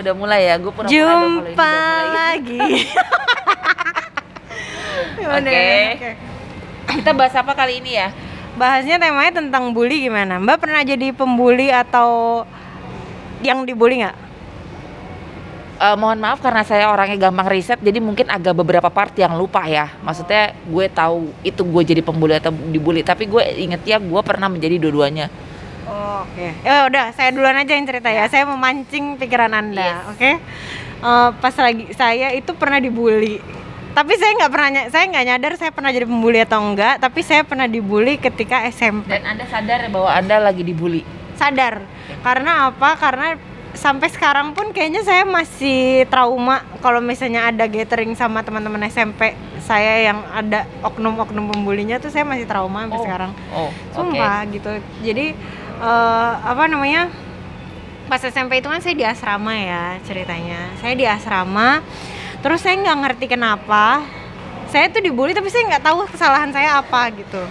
udah mulai ya. Gue pernah Jumpa lagi. Oke. Kita bahas apa kali ini ya? Bahasnya temanya tentang bully gimana? Mbak pernah jadi pembuli atau yang dibully nggak? Eh, mohon maaf karena saya orangnya gampang riset, jadi mungkin agak beberapa part yang lupa ya. Maksudnya gue tahu itu gue jadi pembuli atau dibully, tapi gue inget ya gue pernah menjadi dua-duanya. Oh, Oke. Ya udah, saya duluan aja yang cerita ya. Saya memancing pikiran Anda, Yes. oke? Eh, pas lagi saya itu pernah dibully. Tapi saya nggak pernah saya nggak nyadar saya pernah jadi pembuli atau enggak, tapi saya pernah dibully ketika SMP. Dan anda sadar bahwa anda lagi dibully. Sadar. Karena apa? Karena sampai sekarang pun kayaknya saya masih trauma kalau misalnya ada gathering sama teman-teman SMP saya yang ada oknum-oknum pembulinya tuh saya masih trauma sampai Oh. sekarang. Oh, oke. Sumpah gitu. Jadi eh, apa namanya? Pas SMP itu kan saya di asrama ya ceritanya. Saya di asrama. Terus saya nggak ngerti kenapa saya tuh dibully tapi saya nggak tahu kesalahan saya apa gitu.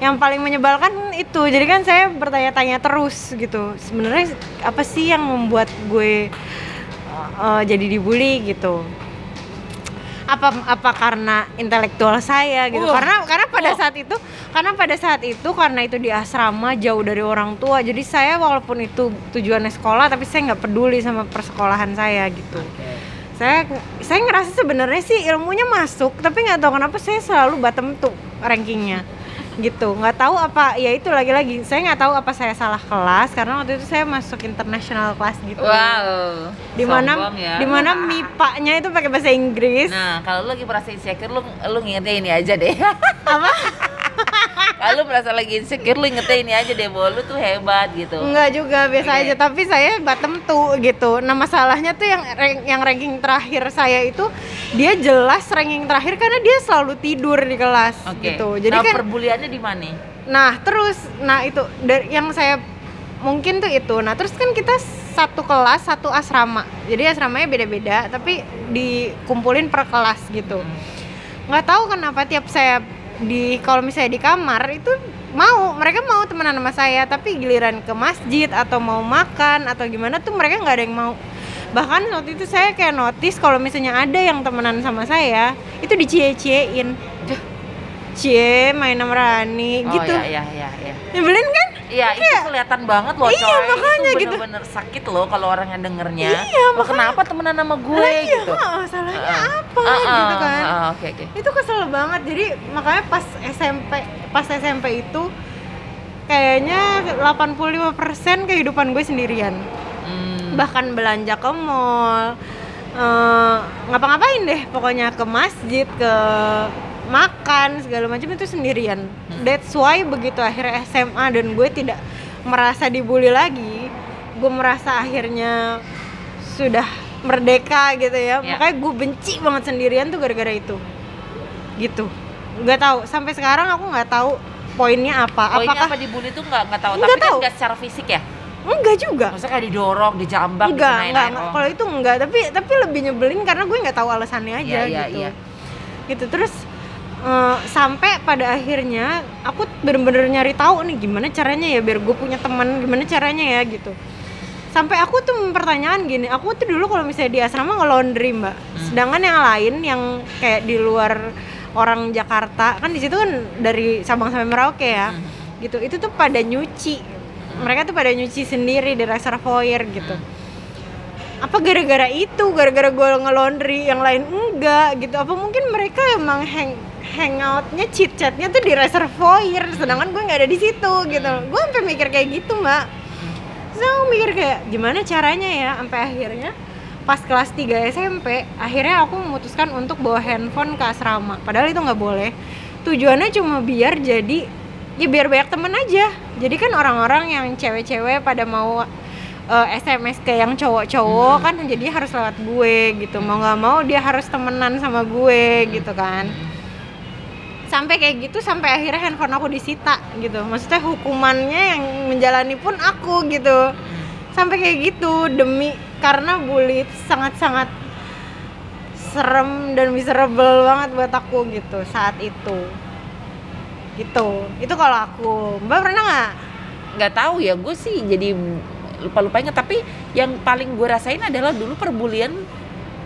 Yang paling menyebalkan itu. Jadi kan saya bertanya-tanya terus gitu. Sebenarnya apa sih yang membuat gue eh, jadi dibully gitu? Apa apa karena intelektual saya gitu. Wah. karena karena pada Wah. saat itu karena pada saat itu karena itu di asrama jauh dari orang tua. Jadi saya walaupun itu tujuannya sekolah tapi saya nggak peduli sama persekolahan saya gitu. Saya saya ngerasa sebenarnya sih ilmunya masuk tapi nggak tahu kenapa saya selalu bottom tuh rankingnya gitu nggak tahu apa ya itu lagi-lagi saya nggak tahu apa saya salah kelas karena waktu itu saya masuk international kelas gitu Wow. di mana sombong ya. di mana mipanya itu pakai bahasa Inggris Nah, kalau lu lagi merasa insecure, lu lu ngingetnya ini aja deh. Apa? kalau merasa lagi insecure, lu ingetnya ini aja deh bahwa lu tuh hebat gitu. Enggak juga biasa Oke. aja tapi saya bottom tuh gitu. Nah masalahnya tuh yang yang ranking terakhir saya itu dia jelas ranking terakhir karena dia selalu tidur di kelas Oke. gitu. Jadi nah, kan perbuliannya di mana? nah terus nah itu dari yang saya mungkin tuh itu. Nah terus kan kita satu kelas satu asrama. Jadi asramanya beda-beda tapi dikumpulin per kelas gitu. nggak tahu kenapa tiap saya di kalau misalnya di kamar itu mau mereka mau temenan sama saya tapi giliran ke masjid atau mau makan atau gimana tuh mereka nggak ada yang mau. Bahkan waktu itu saya kayak notice kalau misalnya ada yang temenan sama saya itu dicie-ciein. Cie main sama Rani Oh gitu. iya iya iya iya. nyebelin kan Iya, itu kelihatan banget loh, Iya, coy. makanya itu gitu. bener-bener sakit loh kalau orang yang dengernya. Iya, Lo kenapa temenan sama gue Lah iya gitu? ah, salahnya Ah, apa ah, gitu ah, kan ah, Oke oke. itu kesel banget jadi makanya pas SMP pas SMP itu kayaknya 85% kehidupan gue sendirian Hmm. bahkan belanja ke mall eh, ngapa-ngapain deh pokoknya ke masjid ke makan segala macam itu sendirian that's why begitu akhirnya SMA dan gue tidak merasa dibully lagi gue merasa akhirnya sudah merdeka gitu ya Ya. makanya gue benci banget sendirian tuh gara-gara itu gitu nggak tahu sampai sekarang aku nggak tahu poinnya apa Poinnya apakah apa dibully tuh nggak nggak tahu, Nggak tapi kan tahu. nggak secara fisik ya. enggak juga Maksudnya kayak didorong, dijambak, enggak dikenain enggak, enggak. oh. kalau itu enggak tapi tapi lebih nyebelin karena gue nggak tahu alasannya aja Iya, iya, gitu iya. gitu terus eh, sampai pada akhirnya aku bener-bener nyari tahu nih gimana caranya ya biar gue punya teman gimana caranya ya gitu. Sampai aku tuh mempertanyakan gini aku tuh dulu kalau misalnya di asrama nge-laundry mbak. Hmm. sedangkan yang lain yang kayak di luar orang Jakarta kan di situ kan dari Sabang sampai Merauke ya Hmm. gitu. Itu tuh pada nyuci. Mereka tuh pada nyuci sendiri di reservoir gitu. Apa gara-gara itu? Gara-gara gue nge-laundry yang lain enggak gitu. Apa mungkin mereka emang hang hangoutnya chit chatnya tuh di reservoir sedangkan gue nggak ada di situ gitu. Gue sampai mikir kayak gitu mbak. Terus aku mikir kayak gimana caranya ya? Sampai akhirnya pas kelas 3 SMP akhirnya aku memutuskan untuk bawa handphone ke asrama. Padahal itu nggak boleh. Tujuannya cuma biar jadi ya biar banyak temen aja. Jadi kan orang-orang yang cewek-cewek pada mau eh, SMS ke yang cowok-cowok kan jadi harus lewat gue gitu. Mau nggak mau dia harus temenan sama gue gitu kan sampai kayak gitu sampai akhirnya handphone aku disita gitu. Maksudnya hukumannya yang menjalani pun aku gitu. Sampai kayak gitu demi karena bully itu sangat-sangat serem dan miserable banget buat aku gitu saat itu. Gitu. Itu kalau aku. Mbak pernah nggak? Nggak tahu ya gue sih jadi lupa lupa inget tapi yang paling gue rasain adalah dulu perbulian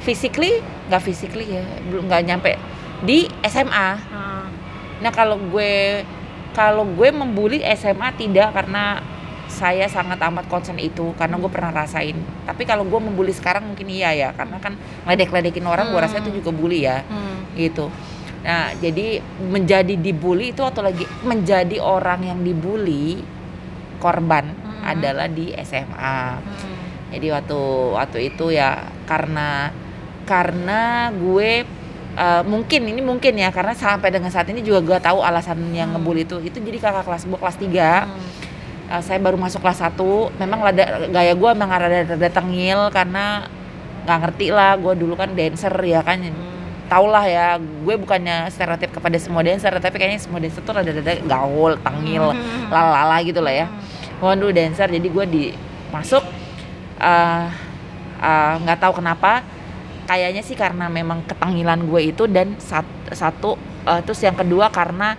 physically nggak physically ya belum nggak nyampe di SMA Ah. Nah kalau gue kalau gue membuli SMA tidak karena saya sangat amat concern itu karena gue pernah rasain tapi kalau gue membuli sekarang mungkin iya ya karena kan ledek-ledekin orang gue rasa Hmm. itu juga bully ya Hmm. gitu. Nah, jadi menjadi dibully itu atau lagi menjadi orang yang dibully korban Mhm. adalah di SMA. Hmm. Jadi waktu waktu itu ya karena karena gue eh, mungkin ini mungkin ya karena sampai dengan saat ini juga gue tahu alasan yang Hmm. ngebully itu itu jadi kakak kelas gue kelas 3 Hmm. Uh, saya baru masuk kelas 1 memang rada, gaya gue memang rada, rada tengil karena nggak ngerti lah gue dulu kan dancer ya kan Hmm. tau lah ya gue bukannya stereotip kepada semua dancer tapi kayaknya semua dancer tuh rada-rada gaul tengil Hmm. lalala gitu lah ya Hmm. gue dulu dancer jadi gue di masuk uh, uh, nggak tahu kenapa kayaknya sih karena memang ketengilan gue itu dan sat- satu uh, terus yang kedua karena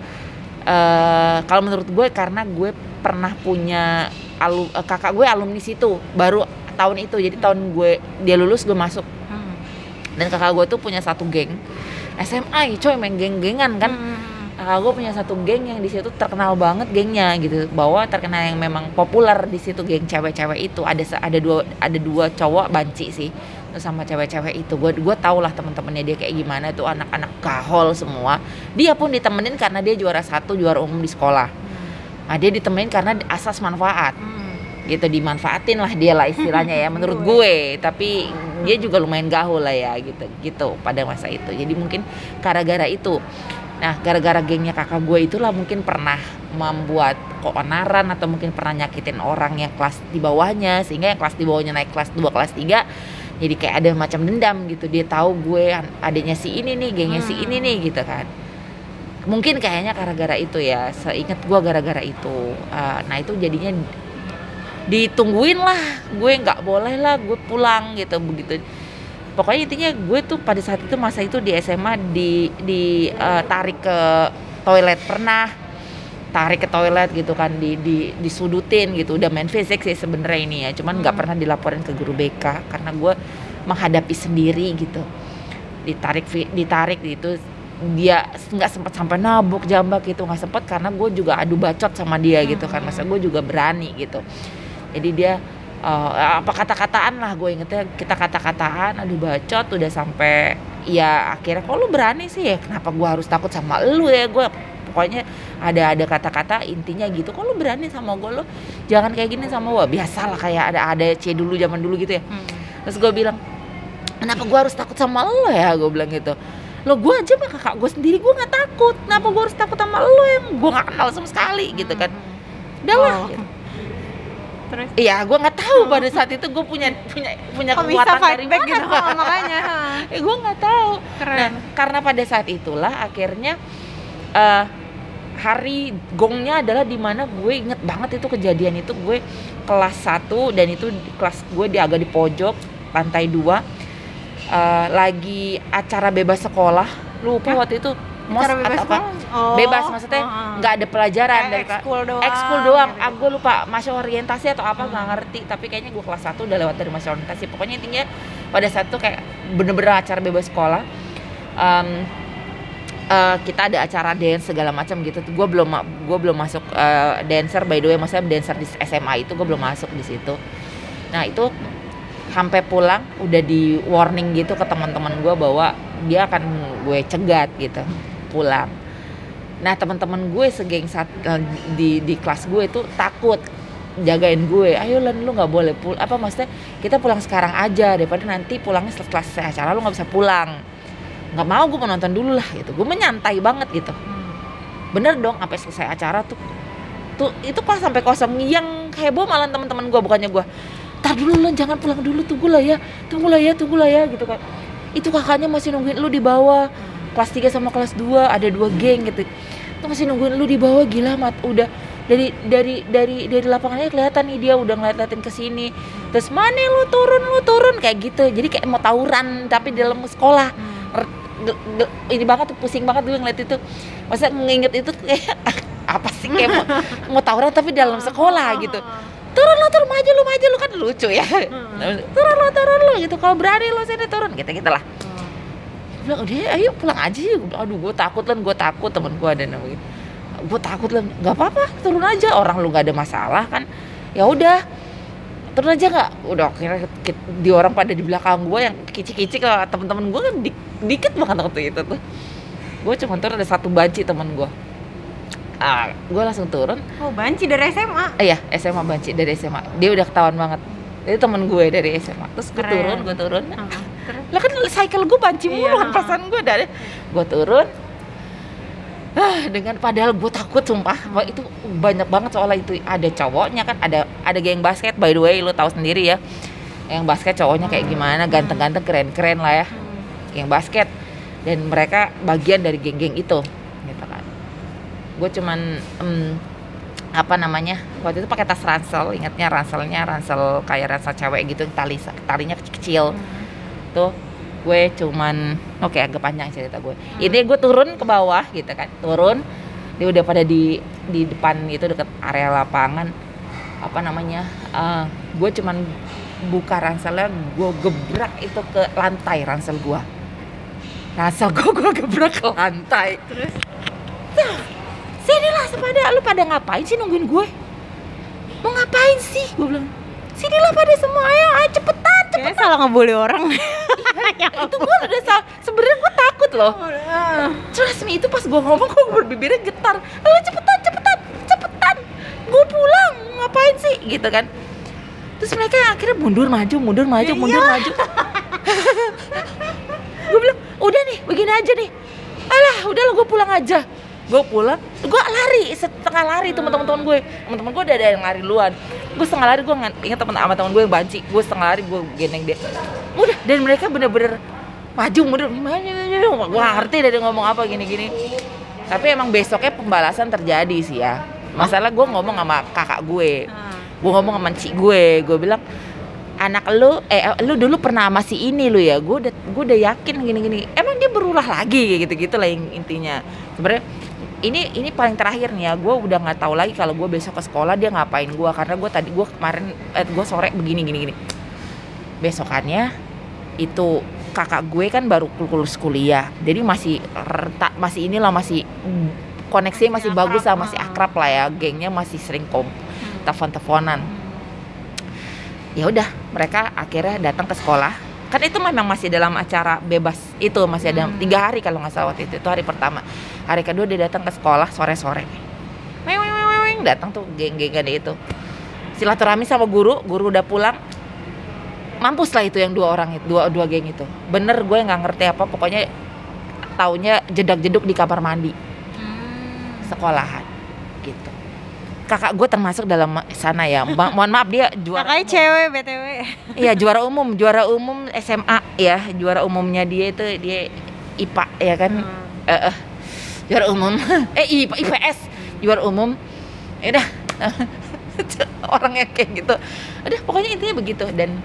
uh, kalau menurut gue karena gue pernah punya alu, uh, kakak gue alumni situ baru tahun itu. Jadi tahun gue dia lulus gue masuk. Hmm. dan kakak gue tuh punya satu geng SMA coy main geng-gengan kan. Hmm. kakak gue punya satu geng yang di situ terkenal banget gengnya gitu. Bahwa terkenal yang memang populer di situ geng cewek-cewek itu. Ada ada dua ada dua cowok banci sih sama cewek-cewek itu. Gue gue tau lah teman-temannya dia kayak gimana tuh anak-anak gahol semua. Dia pun ditemenin karena dia juara satu juara umum di sekolah. Nah dia ditemenin karena asas manfaat. Hmm. gitu dimanfaatin lah dia lah istilahnya ya menurut gue. Tapi dia juga lumayan gaul lah ya gitu gitu pada masa itu. Jadi mungkin gara-gara itu. Nah gara-gara gengnya kakak gue itulah mungkin pernah membuat keonaran atau mungkin pernah nyakitin orang yang kelas di bawahnya sehingga yang kelas di bawahnya naik kelas 2 kelas 3 jadi kayak ada macam dendam gitu. Dia tahu gue adiknya si ini nih gengnya si ini nih gitu kan. Mungkin kayaknya gara-gara itu ya. Seingat gue gara-gara itu. Ah, nah itu jadinya ditungguin lah. Gue nggak boleh lah gue pulang gitu begitu. Pokoknya intinya gue tuh pada saat itu masa itu di SMA di di eh, tarik ke toilet pernah tarik ke toilet gitu kan di di disudutin gitu. Udah main fisik sih sebenarnya ini ya cuman nggak Hmm. pernah dilaporin ke guru BK karena gue menghadapi sendiri gitu. Ditarik ditarik gitu dia nggak sempat sampai nabuk jambak gitu nggak sempat karena gue juga adu bacot sama dia gitu kan. Masa gue juga berani gitu. Jadi dia eh, apa kata-kataan lah gue ingetnya kita kata-kataan adu bacot udah sampai ya akhirnya kok lu berani sih ya? Kenapa gue harus takut sama lu ya? Gue pokoknya ada ada kata-kata intinya gitu. Kok lu berani sama gue lu jangan kayak gini sama gue biasa lah kayak ada ada C dulu zaman dulu gitu ya. Hmm. terus gue bilang kenapa gue harus takut sama lo ya? Gue bilang gitu. Lo gue aja mah kakak gue sendiri gue nggak takut. Kenapa gue harus takut sama lo yang gue nggak kenal sama sekali? Gitu kan. Udahlah Oh. gitu. Terus Iya, gue nggak tahu pada saat itu gue punya punya punya kok bisa kekuatan fight dari back mana. gitu oh, makanya. Eh, gue nggak tahu. Keren. Nah, karena pada saat itulah akhirnya eh hari gongnya adalah di mana gue inget banget itu kejadian itu gue kelas 1 dan itu kelas gue di agak di pojok lantai 2 eh, lagi acara bebas sekolah lupa Hah? waktu itu mos bebas atau apa? Oh. bebas maksudnya Oh, oh. nggak ada pelajaran Kayak dari ekskul doang, ekskul doang gitu. ah, gue lupa masa orientasi atau apa nggak Hmm. ngerti tapi kayaknya gue kelas 1 udah lewat dari masa orientasi pokoknya intinya pada saat itu kayak bener-bener acara bebas sekolah Em, eh, kita ada acara dance segala macam gitu gue belum gue belum masuk eh, dancer by the way maksudnya dancer di SMA itu gue belum masuk di situ nah itu sampai pulang udah di warning gitu ke teman-teman gue bahwa dia akan gue cegat gitu pulang. Nah teman-teman gue segeng saat eh, di di kelas gue itu takut jagain gue. Ayo lan lu nggak boleh pul apa maksudnya? Kita pulang sekarang aja daripada nanti pulangnya setelah selesai acara lu nggak bisa pulang. Nggak mau gue mau nonton dulu lah gitu. Gue menyantai banget gitu. Bener dong sampai selesai acara tuh tuh itu pas sampai kosong. Yang heboh malah teman-teman gue bukannya gue tar dulu lan jangan pulang dulu tunggu lah ya tunggu lah ya tunggu lah ya gitu kan. Itu kakaknya masih nungguin lu di bawah kelas 3 sama kelas 2 ada dua geng gitu. Tuh masih nungguin lu di bawah gila mat. Udah dari dari dari dari lapangannya kelihatan nih dia udah ngeliat-liatin ke sini. Terus mana lu? Turun lu turun. Kayak gitu. Jadi kayak mau tawuran tapi di dalam sekolah. Hmm. Er, ini banget tuh pusing banget gue ngeliat itu. Masa nginget itu kayak apa sih kayak mau, mau tawuran tapi di dalam sekolah gitu. turun lo turun maju lo maju lo kan lucu ya. Turun lo turun lo gitu. Kalau berani lo sini turun gitu gitu lah Gua bilang udah ayo pulang aja bilang, aduh gue takut lan. Gue takut temen gue ada begitu gue takut lan. Nggak apa-apa turun aja. Orang lu nggak ada masalah kan? Ya udah. Turun aja nggak? Udah akhirnya di orang pada di belakang gue yang kicik-kicik lah. Temen-temen gue kan di- dikit banget waktu itu tuh. Gue cuma turun ada satu banci temen gue ah gue langsung turun. Oh banci dari SMA Eh, iya SMA banci dari SMA dia udah ketahuan banget. Itu temen gue dari SMA terus gue Keren. turun gue turun. Ah, terus? Lah kan cycle gue banci mulu Iya. kan perasaan gue dari. Gue turun. Ah dengan padahal gue takut sumpah. Wah, itu banyak banget soalnya itu. Ada cowoknya kan ada ada geng basket. By the way lo tahu sendiri ya yang basket cowoknya kayak gimana. Ganteng-ganteng keren-keren lah ya geng basket. Dan mereka bagian dari geng-geng itu gitu kan. Gue cuman em, apa namanya waktu itu pakai tas ransel. Ingatnya ranselnya ransel kayak ransel cewek gitu tali talinya kecil-kecil tuh gue cuman oke agak panjang cerita gue. Ini gue turun ke bawah gitu kan turun. Dia udah pada di di depan itu deket area lapangan. Apa namanya eh, gue cuman buka ranselnya gue gebrak itu ke lantai ransel gue. Ransel gue gue gebrak ke lantai. Terus? Sinilah sepada lu pada ngapain sih nungguin gue? Mau ngapain sih? Gue bilang sinilah pada semua ayo ayo cepetan kayaknya salah ngebully orang. Ya, itu gue udah salah. Sebenarnya gue takut loh. Trust me itu pas gue ngomong kok berbibirnya getar. Lo cepetan cepetan cepetan. Gue pulang. Ngapain sih? Gitu kan. Terus mereka akhirnya mundur maju mundur maju Ya mundur maju. Gue bilang udah nih begini aja nih. Alah udah lo gue pulang aja gue pulang gue lari setengah lari tuh sama teman-teman gue. Teman-teman gue udah ada yang lari duluan. Gue setengah lari gue ingat temen sama teman gue yang banci. Gue setengah lari gue gendeng dia. Udah dan mereka bener-bener maju mundur gue ngerti dari ngomong apa gini-gini. Tapi emang besoknya pembalasan terjadi sih ya. Masalah gue ngomong sama kakak gue. Gue ngomong sama cik gue. Gue bilang anak lu eh lu dulu pernah sama si ini lu ya? Gue udah gue udah yakin gini gini emang dia berulah lagi gitu gitu lah yang intinya. Sebenarnya ini ini paling terakhir nih ya. Gue udah nggak tahu lagi kalau gue besok ke sekolah dia ngapain gue karena gue tadi gue kemarin eh, gue sore begini gini gini. Besokannya itu kakak gue kan baru lulus kuliah. Jadi masih renta masih inilah masih koneksinya masih Masih bagus akrab, lah masih akrab lah ya. Gengnya masih sering kom telepon-teleponan. Ya udah mereka akhirnya datang ke sekolah kan itu memang masih dalam acara bebas itu masih ada Hmm. tiga hari kalau nggak salah waktu itu itu hari pertama. Hari kedua dia datang ke sekolah sore sore weng datang tuh geng-gengan itu. Silaturahmi sama guru guru udah pulang. Mampus lah itu yang dua orang itu dua dua geng itu. Bener gue nggak ngerti apa pokoknya taunya jedak jeduk di kamar mandi. Sekolahan. gitu kakak gue termasuk dalam sana ya. Ma- mohon maaf dia juara kakaknya cewek btw Iya juara umum, juara umum SMA ya, juara umumnya dia itu dia IPA ya kan, Eh, eh, juara umum, eh IPA IPS, juara umum, ya udah. Orangnya kayak gitu, udah pokoknya intinya begitu. Dan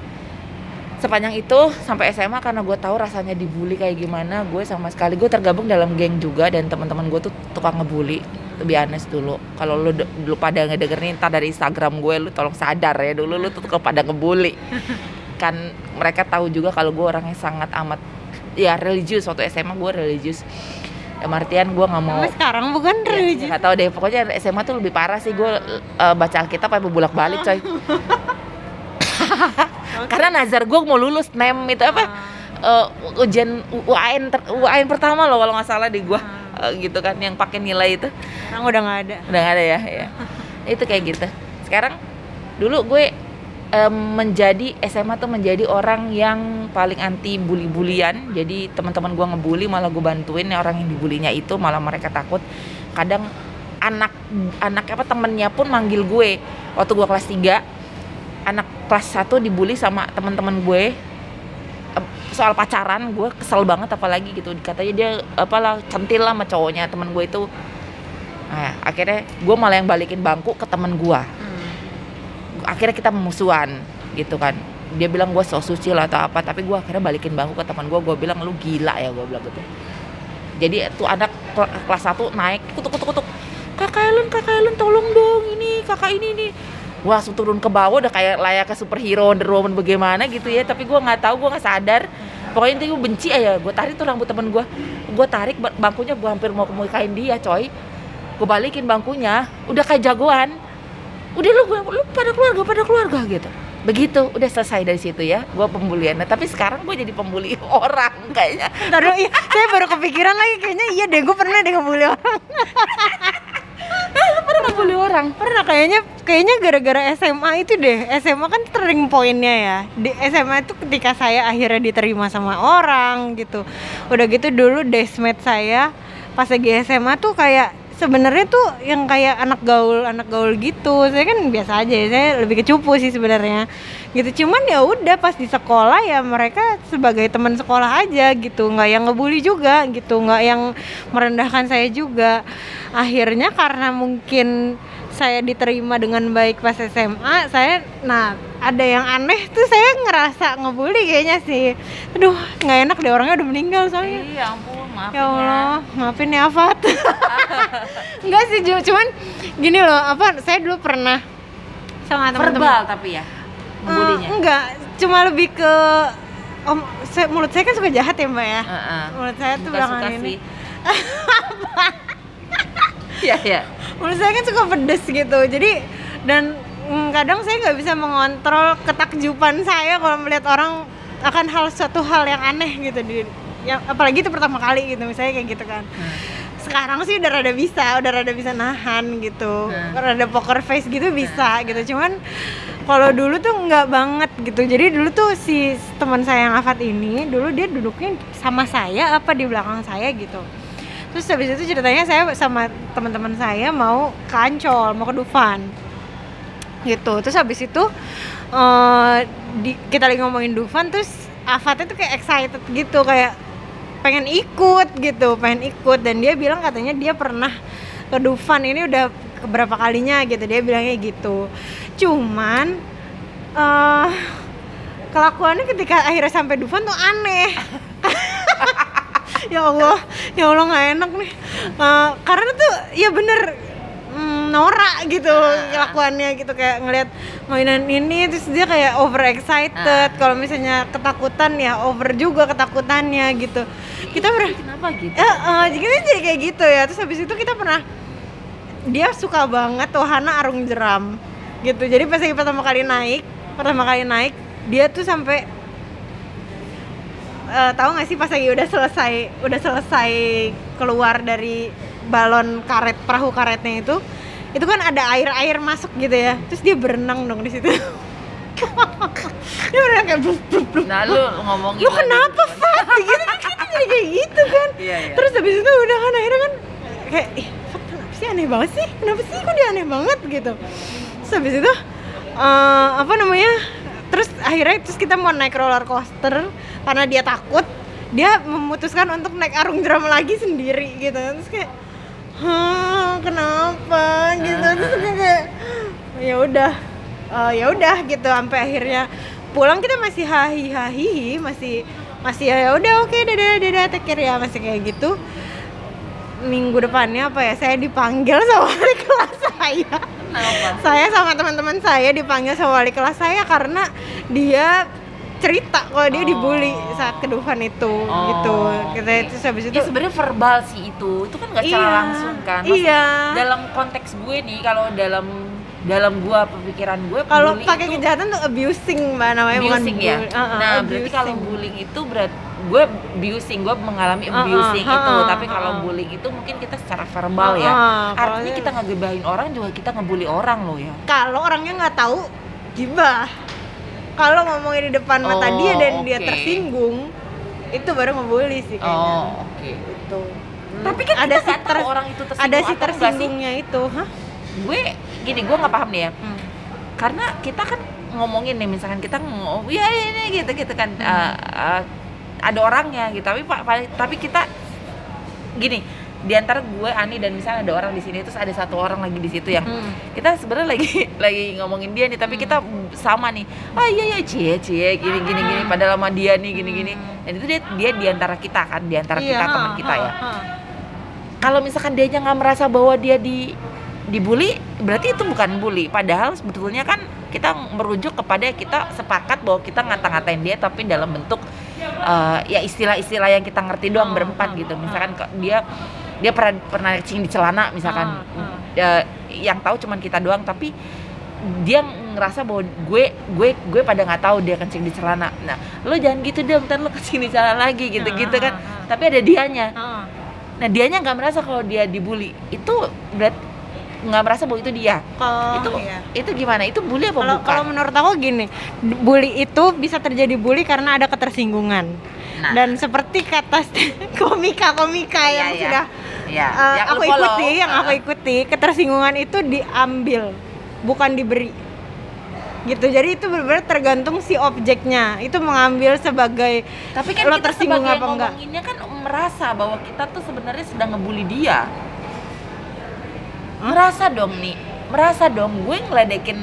sepanjang itu sampai SMA karena gue tahu rasanya dibully kayak gimana, gue sama sekali gue tergabung dalam geng juga dan teman-teman gue tuh tukang ngebully, lebih honest dulu. Kalau lu, de- lu pada ngedengerin ntar dari Instagram gue, lu tolong sadar ya dulu lu tuh pada ngebully. Kan mereka tahu juga kalau gue orangnya sangat amat ya religius. Waktu SMA gue religius. Dalam artian gue nggak mau Sampai sekarang bukan ya, religius. nggak tahu deh. Pokoknya SMA tuh lebih parah sih. Gue eh, baca Alkitab apa bolak balik coy. Karena nazar gue mau lulus nem. Itu apa? Eh, ujian UAN ter- UAN pertama loh kalau nggak salah di gue gitu kan yang pakai nilai itu. Sekarang udah nggak ada. Udah nggak ada ya, ya. itu kayak gitu. Sekarang dulu gue em, menjadi SMA tuh menjadi orang yang paling anti bully-bulian jadi teman-teman gue ngebully malah gue bantuin ya orang yang dibulinya itu malah mereka takut. Kadang anak anak apa temennya pun manggil gue. Waktu gue kelas 3 anak kelas 1 dibully sama teman-teman gue soal pacaran gue kesel banget apalagi gitu. Katanya dia apalah centil lah sama cowoknya temen gue itu. Nah akhirnya gue malah yang balikin bangku ke temen gue akhirnya kita memusuhan gitu kan. Dia bilang gue so suci lah atau apa tapi gue akhirnya balikin bangku ke teman gue gue bilang lu gila ya gue bilang gitu. Jadi tuh anak kel- kelas 1 naik kutuk kutuk kutuk. Kakak Ellen kakak Ellen tolong dong ini kakak ini ini gue langsung turun ke bawah udah kayak layaknya superhero Wonder Woman bagaimana gitu ya. Tapi gue nggak tahu gue nggak sadar. Pokoknya intinya gue benci aja gue tarik tuh rambut temen gue gue tarik ba- bangkunya gue hampir mau kemukain dia coy. Gue balikin bangkunya udah kayak jagoan. Udah lu gua- lu pada keluarga pada keluarga gitu. Begitu udah selesai dari situ ya gue pembulian. Nah, tapi sekarang gue jadi pembuli orang kayaknya. Ntar dulu, iya, saya baru kepikiran lagi kayaknya iya deh gue pernah deh ngebully orang pernah ngebully orang? Pernah kayaknya kayaknya gara-gara SMA itu deh. SMA kan turning pointnya ya. Di SMA itu ketika saya akhirnya diterima sama orang gitu. Udah gitu dulu desmate saya pas lagi SMA tuh kayak sebenarnya tuh yang kayak anak gaul anak gaul gitu. Saya kan biasa aja saya lebih ke cupu sih sebenarnya gitu. Cuman ya udah pas di sekolah ya mereka sebagai teman sekolah aja gitu. Nggak yang ngebully juga gitu. Nggak yang merendahkan saya juga. Akhirnya karena mungkin saya diterima dengan baik pas SMA saya nah ada yang aneh tuh saya ngerasa ngebully kayaknya sih. Aduh nggak enak deh orangnya udah meninggal soalnya. Iya ampun maaf ya Allah maafin ya Afat enggak sih cuman gini loh apa saya dulu pernah sama teman-teman verbal tapi ya Ngebulinya enggak. Cuma lebih ke om saya, mulut saya kan suka jahat ya mbak ya? Heeh. mulut saya tuh belakangan ini. Iya, iya. menurut saya kan suka pedes gitu. Jadi dan mm, kadang saya nggak bisa mengontrol ketakjuban saya kalau melihat orang akan hal suatu hal yang aneh gitu di ya apalagi itu pertama kali gitu misalnya kayak gitu kan. Hmm. sekarang sih udah rada bisa udah rada bisa nahan gitu. Hmm. rada poker face gitu bisa gitu. Cuman kalau dulu tuh nggak banget gitu. Jadi dulu tuh si teman saya yang Afat ini dulu dia duduknya sama saya apa di belakang saya gitu. Terus habis itu ceritanya saya sama teman-teman saya mau ke Ancol mau ke Dufan gitu. Terus habis itu eh, di, kita lagi ngomongin Dufan terus Afatnya tuh kayak excited gitu kayak pengen ikut gitu pengen ikut. Dan dia bilang katanya dia pernah ke Dufan ini udah keberapa kalinya gitu dia bilangnya gitu cuman eh kelakuannya ketika akhirnya sampai Dufan tuh aneh. Ya Allah ya Allah nggak enak nih. Eh, karena tuh ya bener mm, norak gitu kelakuannya gitu. Kayak ngelihat mainan ini terus dia kayak over excited kalau misalnya ketakutan ya over juga ketakutannya gitu. Kita pernah Kenapa gitu? Eh, eh, jadi jadi kayak gitu ya. Terus habis itu kita pernah dia suka banget wahana arung jeram gitu. Jadi pas lagi pertama kali naik pertama kali naik dia tuh sampai eh, tahu nggak sih pas lagi udah selesai udah selesai keluar dari balon karet perahu karetnya itu itu kan ada air air masuk gitu ya. Terus dia berenang dong di situ. Dia berenang kayak blub, blub, blub. Nah, lu ngomongin lu kenapa gitu. Fat gitu kita jadi kayak gitu kan. Iya, iya. terus habis itu udah kan akhirnya kan kayak ih Fat kenapa sih aneh banget sih? Kenapa sih kok dia aneh banget? gitu terus habis itu eh, apa namanya terus akhirnya terus kita mau naik roller coaster karena dia takut dia memutuskan untuk naik arung jeram lagi sendiri gitu. Terus kayak Hah, kenapa? gitu. Terus kayak ya udah eh, ya udah gitu. Sampai akhirnya pulang kita masih hahi hahi masih masih ya udah oke dadah dadah take care ya masih kayak gitu. Minggu depannya apa ya saya dipanggil sama wali kelas saya Kenapa? saya sama teman-teman saya dipanggil sama wali kelas saya karena dia cerita kalau dia dibully Oh. saat ke Dufan itu Oh, gitu kita terus habis itu Ya sebenarnya verbal sih itu. Itu kan nggak secara Iya, langsung kan. Iya. Dalam konteks gue nih kalau dalam dalam gua pemikiran gue kalau pakai itu kejahatan tuh abusing mbak namanya bukan abusing ya. bully. Uh, uh, nah, berarti kalau abusing. bullying itu berat gue abusing, gue mengalami Uh-uh, abusing itu. uh-uh, Tapi kalau uh-uh. bullying itu mungkin kita secara verbal ya. Uh-uh, kalau Artinya dia- kita ngegebahin orang juga kita ngebully orang loh ya. kalau orangnya nggak tahu gibah kalau ngomongin di depan mata Oh, dia dan dia oke. tersinggung itu baru ngebully sih kayaknya Oh, oke. itu Tapi kan ada kita si tahu ter- orang itu tersinggung ada si tersinggungnya itu hah Gue gini, gue nggak paham nih ya. Hmm. karena kita kan ngomongin nih misalkan kita ngomong ya ini gitu gitu kan Hmm. eh, eh, ada orangnya gitu tapi pak pa- tapi kita gini di antara gue Ani dan misalnya ada orang di sini terus ada satu orang lagi di situ yang Hmm. kita sebenarnya lagi lagi ngomongin dia nih tapi kita sama nih ah iya iya cie cie gini gini gini padahal sama dia nih gini gini dan itu dia dia di antara kita kan di antara kita Iya, teman ha, kita ya ha. kalau misalkan dia nggak merasa bahwa dia di dibully berarti itu bukan bully. Padahal sebetulnya kan kita merujuk kepada kita sepakat bahwa kita ngata-ngatain dia tapi dalam bentuk uh, ya istilah-istilah yang kita ngerti doang Oh, berempat oh, gitu. oh. misalkan dia dia pernah pernah cing di celana misalkan. Ya, yang tahu cuman kita doang tapi dia ngerasa bahwa gue gue gue pada nggak tahu dia kencing di celana. Nah lo jangan gitu dong ntar lo kencing di celana lagi gitu gitu kan. tapi ada dianya. Nah dianya nggak merasa kalau dia dibully. Itu berarti nggak merasa bahwa itu dia. Kalau itu iya. itu gimana? Itu bully apa Kalau bukan? kalau menurut aku gini, bully itu bisa terjadi bully karena ada ketersinggungan. Nah. Dan seperti kata komika-komika Iya, yang iya. sudah ya, eh, yang aku follow. ikuti, yang aku ikuti, ketersinggungan itu diambil, bukan diberi. Gitu. Jadi itu benar-benar tergantung si objeknya. Itu mengambil sebagai Tapi kan lo kita tersinggung sebagai apa enggak? kan merasa bahwa kita tuh sebenarnya sedang ngebully dia. Merasa dong nih, merasa dong gue ngeledekin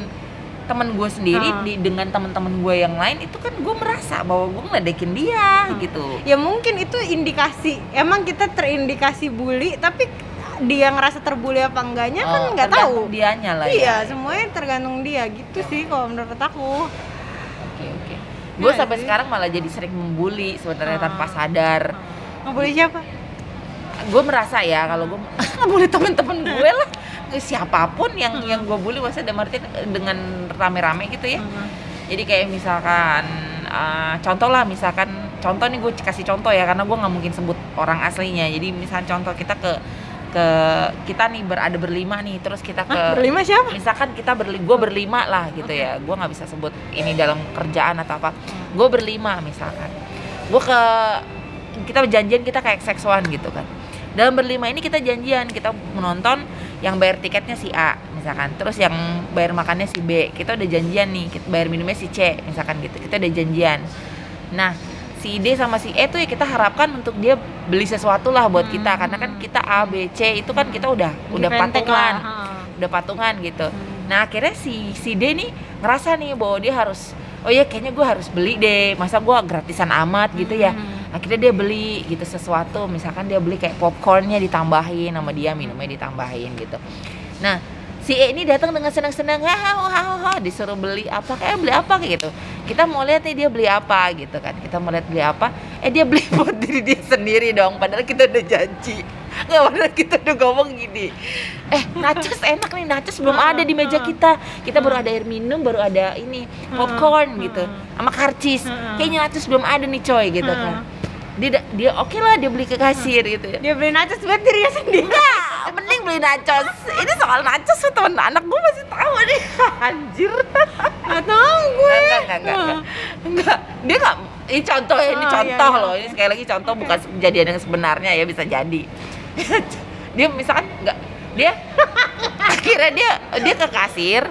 temen gue sendiri Ah. di, dengan teman-teman gue yang lain itu kan gue merasa bahwa gue ngeledekin dia Hmm. gitu. Ya mungkin itu indikasi. Emang kita terindikasi bully, tapi dia ngerasa terbully apa enggaknya kan Oh, nggak tergantung tahu. dianya lah Iya, ya. semuanya tergantung dia gitu sih kalau menurut aku. Oke oke. Gue Iya sampai sih. sekarang malah jadi sering membuli sebenarnya Ah. tanpa sadar. Ngebully siapa? gue merasa ya kalau gue bully temen-temen gue lah siapa pun yang yang gue bully maksudnya dalam artian dengan rame-rame gitu ya. Jadi kayak misalkan uh, contoh lah misalkan contoh nih gue kasih contoh ya karena gue nggak mungkin sebut orang aslinya. Jadi misalkan contoh kita ke ke kita nih berada berlima nih terus kita ke Hah, berlima siapa? misalkan kita berli gue berlima lah gitu ya. Gue nggak bisa sebut ini dalam kerjaan atau apa. Gue berlima misalkan. Gue ke kita janjian kita kayak seksuan gitu kan. Dalam berlima ini kita janjian kita menonton yang bayar tiketnya si A misalkan terus yang bayar makannya si B kita udah janjian nih kita bayar minumnya si C misalkan gitu kita udah janjian nah si D sama si E tuh ya kita harapkan untuk dia beli sesuatu lah buat kita karena kan kita A B C itu kan kita udah udah Diventek patungan lah, udah patungan gitu. Hmm. Nah akhirnya si si D nih ngerasa nih bahwa dia harus oh ya kayaknya gue harus beli deh masa gue gratisan amat gitu ya. Hmm. Akhirnya dia beli gitu sesuatu misalkan dia beli kayak popcornnya ditambahin sama dia minumnya ditambahin gitu. Nah si E ini datang dengan senang-senang hahaha disuruh beli apa kayak beli apa? kayak gitu. Kita mau lihat nih dia beli apa gitu kan. Kita mau lihat beli apa eh dia beli buat diri dia sendiri dong padahal kita udah janji. Nggak padahal kita udah ngomong gini eh nachos enak nih nachos belum ada di meja kita. Kita baru ada air minum baru ada ini popcorn gitu. Sama karcis. Kayaknya nachos belum ada nih coy gitu kan dia dia oke lah dia beli ke kasir gitu ya Dia beli nachos buat dirinya sendiri. Enggak, mending beli nachos. Ini soal nachos tuh temen anak gue masih tahu nih. Anjir. Nggak tahu gue. Enggak, enggak, enggak, enggak. Enggak. Dia enggak ini contoh ya, ini Oh, contoh iya, iya. loh. Ini sekali lagi contoh bukan kejadian yang sebenarnya ya bisa jadi. dia misalkan enggak dia akhirnya dia dia ke kasir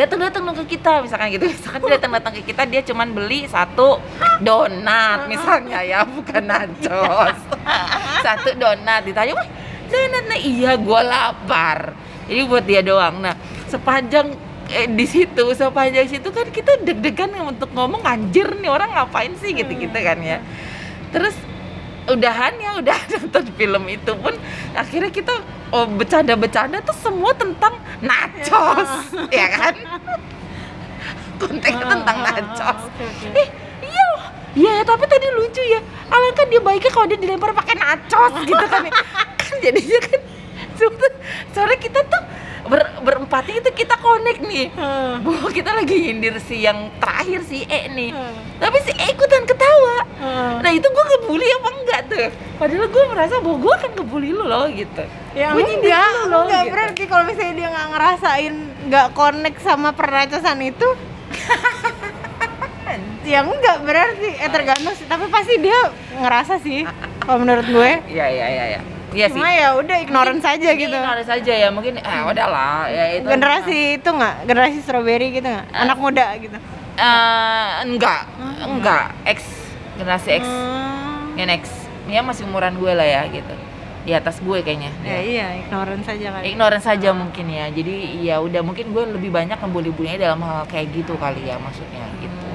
datang datang dong ke kita misalkan gitu. Misalkan dia datang datang ke kita dia cuman beli satu donat misalnya ya bukan nachos. Satu donat ditanya wah donat nah iya gua lapar. Jadi buat dia doang. Nah sepanjang eh, di situ sepanjang situ kan kita deg-degan untuk ngomong anjir nih orang ngapain sih? Gitu gitu kan ya. Terus udahan ya udah nonton film itu pun akhirnya kita oh, bercanda-bercanda tuh semua tentang nachos ya kan konteksnya tentang nachos Oke, oke. eh iya loh iya ya, tapi tadi lucu ya alangkah dia baiknya kalau dia dilempar pakai nachos gitu kan ya. kan jadinya kan soalnya kita tuh ber, berempat itu kita connect nih. Hmm. bahwa kita lagi nyindir si yang terakhir si E nih. Hmm. tapi si E ikutan ketawa. Hmm. nah itu gue ngebully apa enggak tuh? Padahal gue merasa bahwa gue akan ngebully lu loh gitu. Ya Gua nyindir enggak, lu loh, enggak gitu. berarti kalau misalnya dia nggak ngerasain nggak connect sama pernacasan itu. Ya enggak berarti. Eh tergantung sih tapi pasti dia ngerasa sih kalau menurut gue. Iya iya iya iya sih. cuma ya udah ignorant saja gitu. Ignorant saja ya mungkin ah udahlah ya itu generasi itu nggak? Generasi strawberry gitu nggak? Anak muda gitu? Eh, enggak. Enggak. X. Generasi X. Hmm. Gen X. Ya masih umuran gue lah ya gitu. Di atas gue kayaknya ya dia. iya ignorant saja kan ignorant saja mungkin ya. Jadi ya udah mungkin gue lebih banyak ngebully-bullynya dalam hal kayak gitu kali ya maksudnya gitu.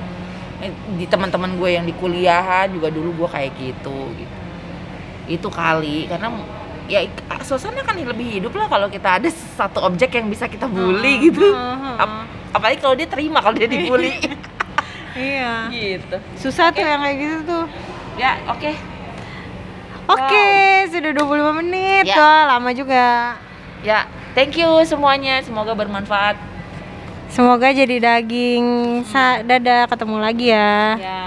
Eh, di teman-teman gue yang di kuliahan juga dulu gue kayak gitu gitu itu kali karena ya suasana kan lebih hidup lah kalau kita ada satu objek yang bisa kita bully gitu. Heeh. Ap- apalagi kalau dia terima kalau dia dibully. Iya. Gitu. Susah tuh yang kayak gitu tuh. Ya oke. Oke sudah 25 menit Ya. Wah, lama juga. Ya thank you semuanya. Semoga bermanfaat. Semoga jadi daging Sa dadah ketemu lagi ya. Ya